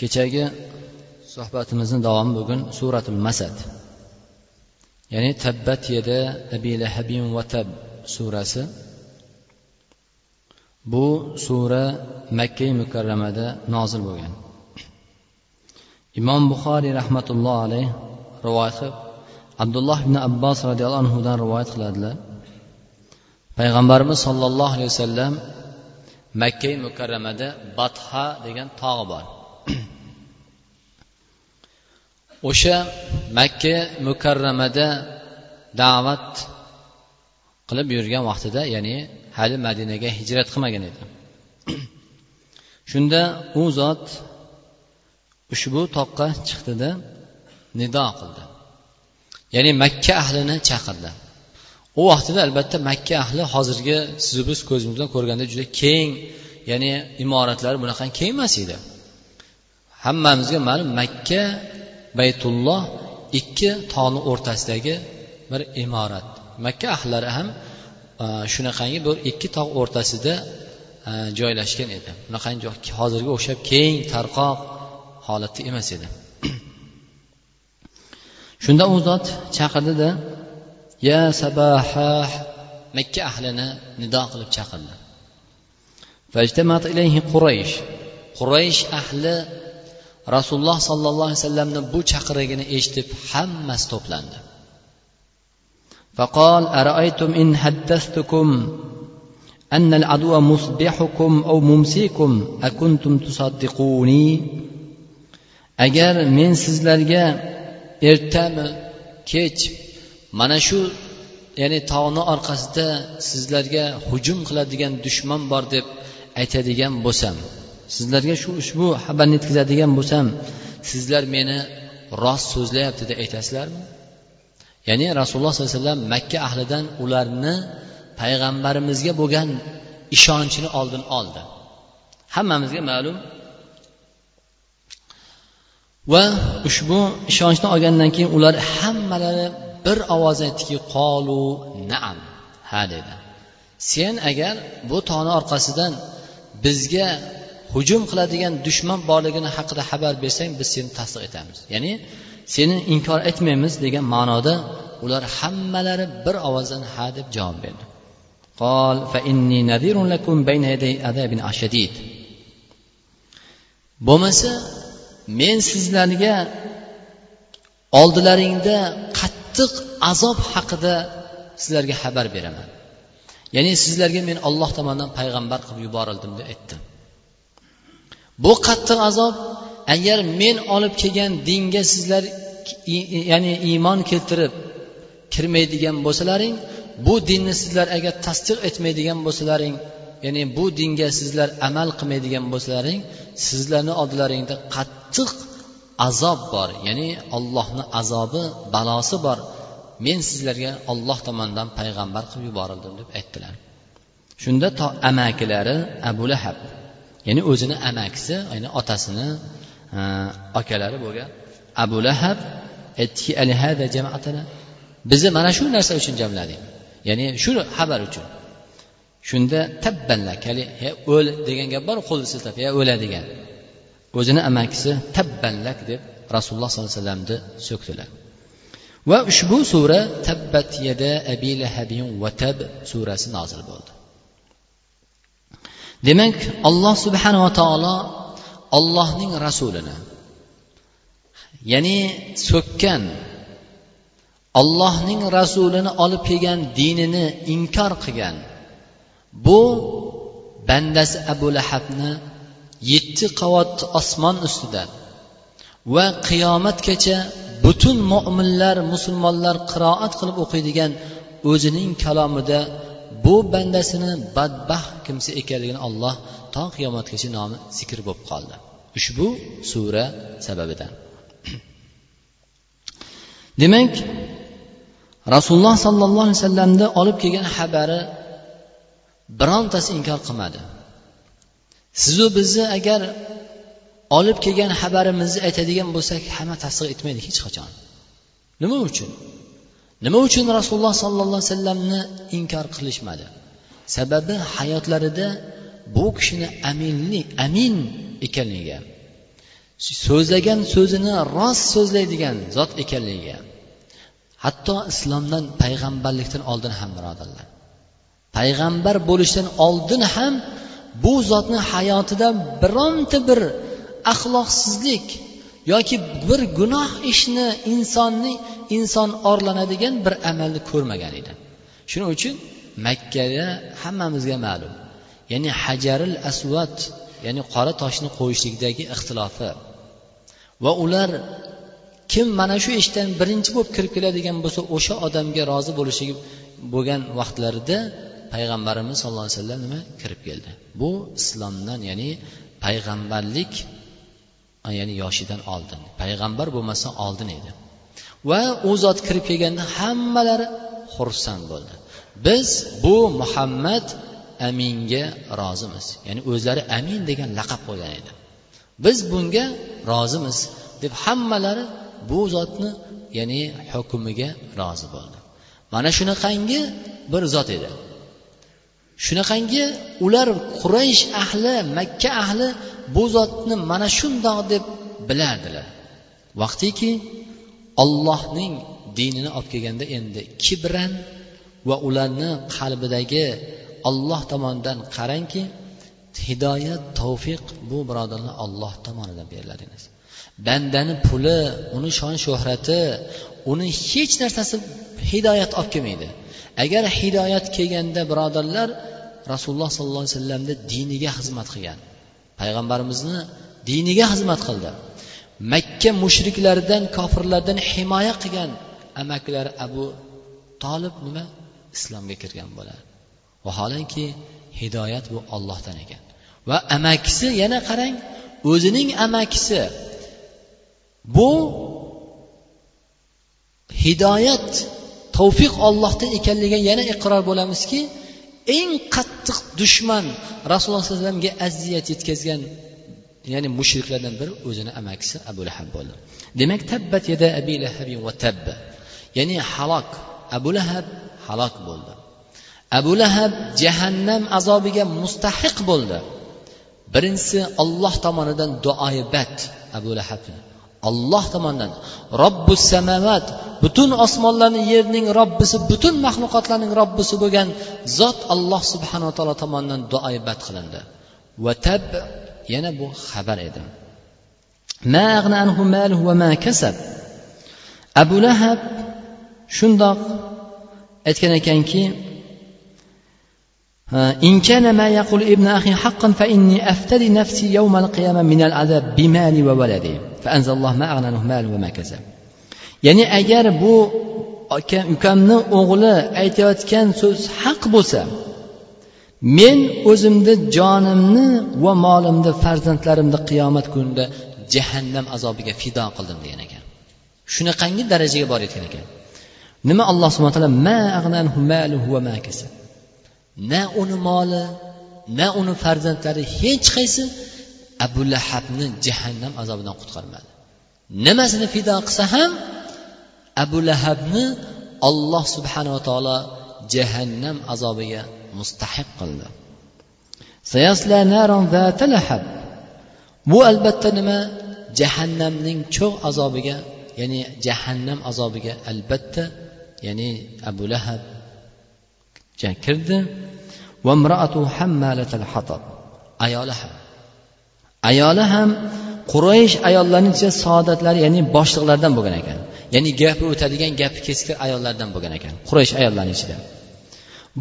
kechagi suhbatimizni davomi bugun suratul masad. Ya'ni tabbat yada abi lahabin va tab surasi. Bu sura makka mukarramada nozil bo'lgan. Imom buxoriy rahmatullohi alayh rivoyat qilib abdulloh ibn abbos roziyallohu anhudan rivoyat qiladilar. Payg'ambarimiz sollallohu alayhi vasallam makka mukarramada batha degan tog'i bor. o'sha makka mukarramada da'vat qilib yurgan vaqtida ya'ni hali madinaga hijrat qilmagan edi. Shunda u zot ushbu toqqa chiqdida nido qildi. Ya'ni makka ahlini chaqirdi. U vaqtida albatta makka ahli hozirgi sizu biz ko'zimiz bilan ko'rganda juda keng ya'ni imoratlari bunaqa keng emas edi. Hammamizga ma'lum makka baytulloh ikki tog'ni o'rtasidagi bir imorat. Makka ahllari ham e, shunaqangi bir ikki tog' o'rtasida e, joylashgan edi. Unaqangi hozirga o'xshab keng tarqoq holatda emas edi. Shunda u zot chaqirdida ya sabaha makka ahlini nido qilib chaqirdi. Quraysh. Quraysh ahli rasululloh sollallohu alayhi vasallamni bu chaqirigini eshitib hammasi to'plandi فقال أرأيتم إن حدثتكم أن العدو مصبحكم أو ممسيكم أكنتم تصدقوني agar men sizlarga ertami kech mana shu ya'ni tog'ni orqasida sizlarga hujum qiladigan dushman bor deb aytadigan bo'lsam sizlarga shu ushbu xabarni yetkazadigan bo'lsam sizlar meni rost so'zlayapti deb aytasizlarmi? Ya'ni rasululloh sollallohu alayhi vasallam makka ahlidan ularni payg'ambarimizga bo'lgan ishonchini oldin oldi. Hammamizga ma'lum. Va ushbu ishonchni olgandan keyin ular hammalari bir ovoz aytdiki qolu naam ha dedi. Sen agar bu tog'ni orqasidan bizga hujum qiladigan dushman borligini haqida xabar bersang biz seni tasdiq etamiz ya'ni seni inkor etmaymiz degan ma'noda ular hammalari bir ovozdan ha deb javob berdi قال فإني نذير لكم بين يدي عذاب شديد bo'lmasa men sizlarga oldilaringda qattiq azob haqida sizlarga xabar beraman ya'ni sizlarga men olloh tomonidan payg'ambar qilib yuborildim deb aytdim Bu qattiq azob. Agar men olib kelgan dinga sizlar ya'ni iymon keltirib kirmaydigan bo'lsalaring bu dinni sizlar agar tasdiq etmaydigan bo'lsalaring ya'ni bu dinga sizlar amal qilmaydigan bo'lsalaring sizlarni oldilaringda qattiq azob bor. Ya'ni ollohni azobi balosi bor. Men sizlarga olloh tomonidan payg'ambar qilib yuborildim deb aytdilar. Shunda to amakilari abu lahab ya'ni o'zini amakisi ya'ni otasini akalari bo'lgan abu lahab aytdiki bizni mana shu narsa uchun jamlading. Ya'ni shu xabar uchun. Shunda tabbanlakali he o'l degan gap bor qo'lni siltab ya o'ladigan o'zini amakisi tabbanlak deb rasululloh sollallohu alayhi vasallamni so'kdilar. Va ushbu sura tabbat yada abi lahabin vatab surasi nozil bo'ldi. Demak alloh subhanava taolo ollohning rasulini ya'ni so'kkan ollohning rasulini olib kelgan dinini inkor qilgan bu bandasi abu lahabni yetti qavat osmon ustida va qiyomatgacha butun mo'minlar musulmonlar qiroat qilib o'qiydigan o'zining kalomida bu bandasini badbaxt kimsa ekanligini alloh to qiyomatgacha nomi zikr bo'lib qoldi. Ushbu sura sababidan. Demak rasululloh sollallohu alayhi vasallamni olib kelgan xabari birontasi inkor qilmadi. Sizu bizni agar olib kelgan xabarimizni aytadigan bo'lsak hamma tasdiq etmaydi hech qachon. Nima uchun? Nima uchun rasululloh sollallohu alayhi vasallamni inkor qilishmadi? Sababi hayotlarida bu kishini aminlik amin ekanligiga so'zlagan so'zini rost so'zlaydigan zot ekanligiga hatto islomdan payg'ambarlikdan oldin ham birodarlar. Payg'ambar bo'lishdan oldin ham bu zotni hayotida bironta bir axloqsizlik yoki bir gunoh ishni insonni inson orlanadigan bir amalni ko'rmagan edi. Shuning uchun makkada hammamizga ma'lum. Ya'ni hajaril asvat ya'ni qora toshni qo'yishlikdagi ixtilofi. Va ular kim mana shu ishdan birinchi bo'lib kirib keladigan bo'lsa o'sha odamga rozi bo'lishi bo'lgan vaqtlarida payg'ambarimiz sallallohu alayhi vasallam nima kirib keldi? Bu islomdan ya'ni payg'ambarlik ya'ni yoshidan oldin. Payg'ambar bo'lmasdan oldin edi. Va u zot kirib kelganda hammalari xursand bo'ldi. Biz bu muhammad aminga rozimiz. Ya'ni o'zlari amin degan laqab qo'ygan edi. Biz bunga rozimiz deb hammalari bu zotni ya'ni hukmiga rozi bo'ldi. Mana shunaqangi bir zot edi. Shunaqangi ular quraysh ahli makka ahli bu zotni mana shundoq deb bilardilar. Vaqtiki ollohning dinini olib kelganda endi kibran va ularni qalbidagi olloh tomonidan qarangki hidoyat tavfiq bu birodarlar olloh tomonidan beriladi bandani puli uni shon shuhrati uni hech narsasi hidoyat olib kelmaydi. Agar hidoyat kelganda birodarlar rasululloh sollallohu alayhi vasallamni diniga xizmat qilgan payg'ambarimizni diniga xizmat qildi makka mushriklaridan kofirlardan himoya qilgan amakilari abu tolib nima? Islomga kirgan bo'ladi. Vaholanki hidoyat bu ollohdan ekan. Va amakisi yana qarang o'zining amakisi. Bu hidoyat tavfiq ollohdan ekanligiga yana iqror bo'lamizki eng qattiq dushman rasululloh sallallohu alayhi vasallamga aziyat yetkazgan ya'ni mushriklardan biri o'zini amakisi abu lahab bo'ldi. Demak tabbat yada abi lahabi va tabba ya'ni halok. Abu lahab halok bo'ldi. Abu lahab jahannam azobiga mustahiq bo'ldi. Birinchisi olloh tomonidan duoibat abu lahabni. Olloh tomonidan robbus samavat butun osmonlarni yerning robbisi butun maxluqotlarning robbisi bo'lgan zot alloh subhanaa taolo tomonidan duoibat qilindi. Va tab yana bu xabar edi abu lahab shundoq aytgan ekanki إن كان ما يقول ابن أخي حقا فإني أفتدي نفسي يوم القيامة من العذاب بمالي وولدي فأنزل الله ما أغنى عنه مال وما كسب ya'ni agar bu ukamni o'g'li aytayotgan so'z haq bo'lsa men o'zimni jonimni va molimni farzandlarimni qiyomat kunida jahannam azobiga fido qildim degan ekan. Shunaqangi darajaga borayotgan ekan nima alloh subhana taolo ma na uni moli na uni farzandlari hech qaysi abu lahabni jahannam azobidan qutqarmadi. Nimasini fido qilsa ham abu lahabni olloh subhanava taolo jahannam azobiga mustahiq qildi bu albatta nima? Jahannamning cho'g' azobiga ya'ni jahannam azobiga albatta ya'ni abu lahab kirdi. Ayoli ham. Ayoli ham quraysh ayollarining ichida saodatlari ya'ni boshliqlardan bo'lgan ekan. Ya'ni gapi o'tadigan gapi keskir ayollardan bo'lgan ekan. Quraysh ayollarining ichida.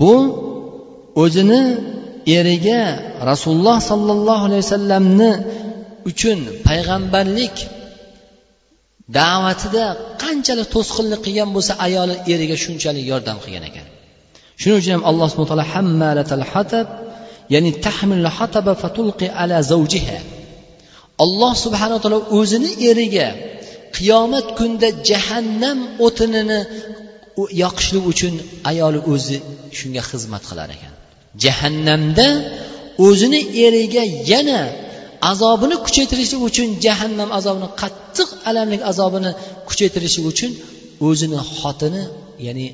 Bu o'zini eriga rasululloh sollallohu alayhi vasallamni uchun payg'ambarlik da'vatida qanchalik to'sqinlik qilgan bo'lsa ayoli eriga shunchalik yordam qilgan ekan. Shuning uchun ham alloh subhana taolo hammalatal hatab ya'ni tahmil hataba fatulqi ala zawjiha. Alloh subhanaa taolo o'zini eriga qiyomat kunida jahannam o'tinini yoqishlik uchun ayoli o'zi shunga xizmat qilar ekan. Jahannamda o'zini eriga yana azobini kuchaytirishlik uchun jahannam azobini qattiq alamli azobini kuchaytirishlik uchun o'zini xotini ya'ni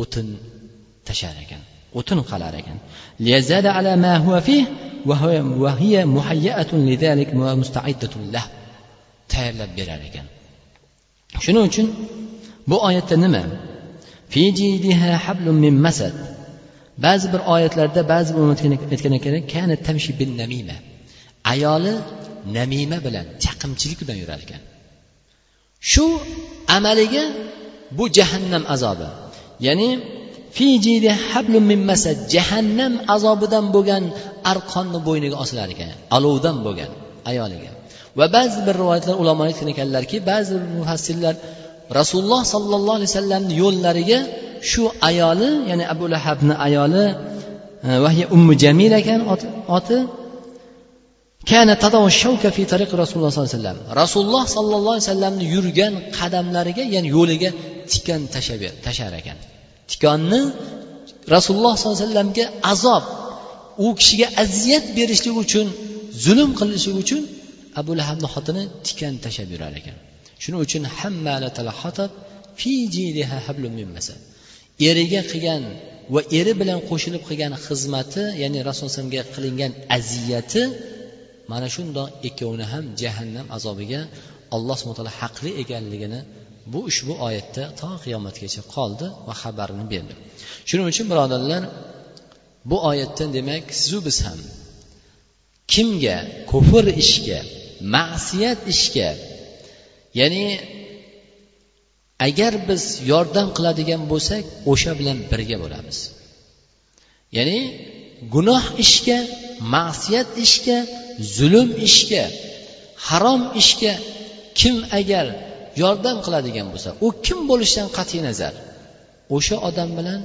o'tin tashlar ekan o'tin qalar ekan. Tayyorlab berar ekan. Shuning uchun bu oyatda nima? Ba'zi bir oyatlarda ba'zi bir aytgan ekan ayoli namima bilan chaqimchilik bilan yurar ekan. Shu amaliga bu jahannam azobi. Ya'ni jahannam azobidan bo'lgan arqonni bo'yniga osilar ekan olovdan bo'lgan ayoliga. Va ba'zi bir rivoyatlar ulamo aytgan ekanlarki ba'zi bir mufassirlar rasululloh sollallohu alayhi vasallamni yo'llariga shu ayoli ya'ni abu lahabni ayoli e, vahiya vahya ummu jamil ekan oti. Rasululloh sollallohu alayhi vasallam rasululloh sollallohu alayhi vasallamni yurgan qadamlariga ya'ni yo'liga tikan tashar ekan. Tikonni rasululloh sollallohu alayhi vasallamga azob u kishiga aziyat berishlik uchun zulm qilishlik uchun abu lahabni xotini tikan tashlab yurar ekan. Shuning uchun eriga qilgan va eri bilan qo'shilib qilgan xizmati ya'ni rasulullohga qilingan aziyati mana shundoq ikkovini ham jahannam azobiga alloh subhana taolo haqli ekanligini bu ushbu oyatda to qiyomatgacha qoldi va xabarini berdi. Shuning uchun birodarlar bu oyatdan demak sizu biz ham kimga kufr ishga ma'siyat ishga ya'ni agar biz yordam qiladigan bo'lsak o'sha bilan birga bo'lamiz. Ya'ni gunoh ishga ma'siyat ishga zulm ishga harom ishga kim agar yordam qiladigan bo'lsa u kim bo'lishidan qat'iy nazar? O'sha odam bilan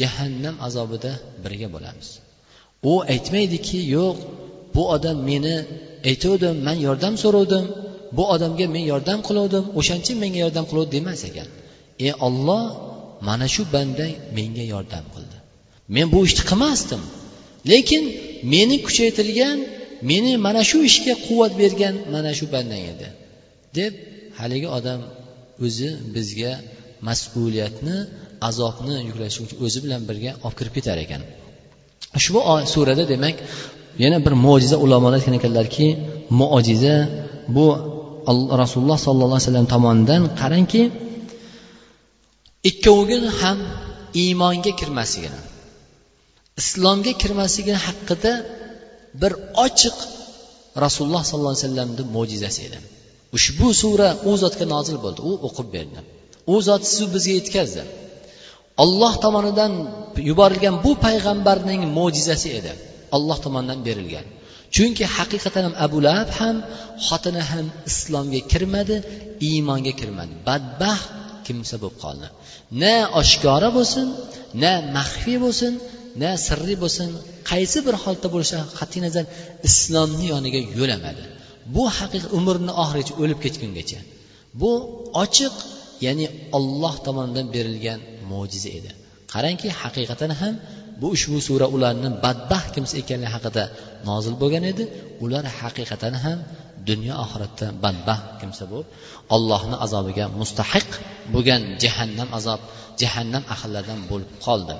jahannam azobida birga bo'lamiz. U aytmaydiki yo'q bu odam meni aytuvdim man yordam so'ravdim bu odamga men yordam qiluvdim o'shaning menga yordam qiluvdi demas ekan. Ey olloh mana shu banda menga yordam qildi. Men bu ishni qilmasdim lekin meni kuchaytirgan meni mana shu ishga quvvat bergan mana shu bandang edi deb haligi odam o'zi bizga mas'uliyatni azobni yuklashi uchun o'zi bilan birga olib kirib ketar ekan. Ushbu surada demak yana bir mo'jiza ulamolar aytgan ekanlarki mo'jiza bu rasululloh sollallohu alayhi vasallam tomonidan qarangki ikkoviga ham iymonga kirmasligini islomga kirmasligini haqida bir ochiq rasululloh sollallohu alayhi vasallamni mo'jizasi edi. Ushbu sura u zotga nozil bo'ldi. U o'qib berdi. U zot sizu bizga yetkazdi. Olloh tomonidan yuborilgan bu payg'ambarning mo'jizasi edi. Olloh tomonidan berilgan. Chunki haqiqatan ham abu lahab ham xotini ham islomga kirmadi iymonga kirmadi. Badbaxt kimsa bo'lib qoldi. Na oshkora bo'lsin na maxfiy bo'lsin na sirli bo'lsin qaysi bir holatda bo'lishidan qat'iy nazar islomni yoniga yo'lamadi. Bu haqiqat umrini oxirigacha o'lib ketgungacha. Bu ochiq ya'ni olloh tomonidan berilgan mo'jiza edi. Qarangki haqiqatan ham bu ushbu sura ularni badbaxt kimsa ekanligi haqida nozil bo'lgan edi. Ular haqiqatan ham dunyo oxiratda badbaxt kimsa bo'lib ollohni azobiga mustahiq bo'lgan jahannam azob jahannam ahllaridan bo'lib qoldi.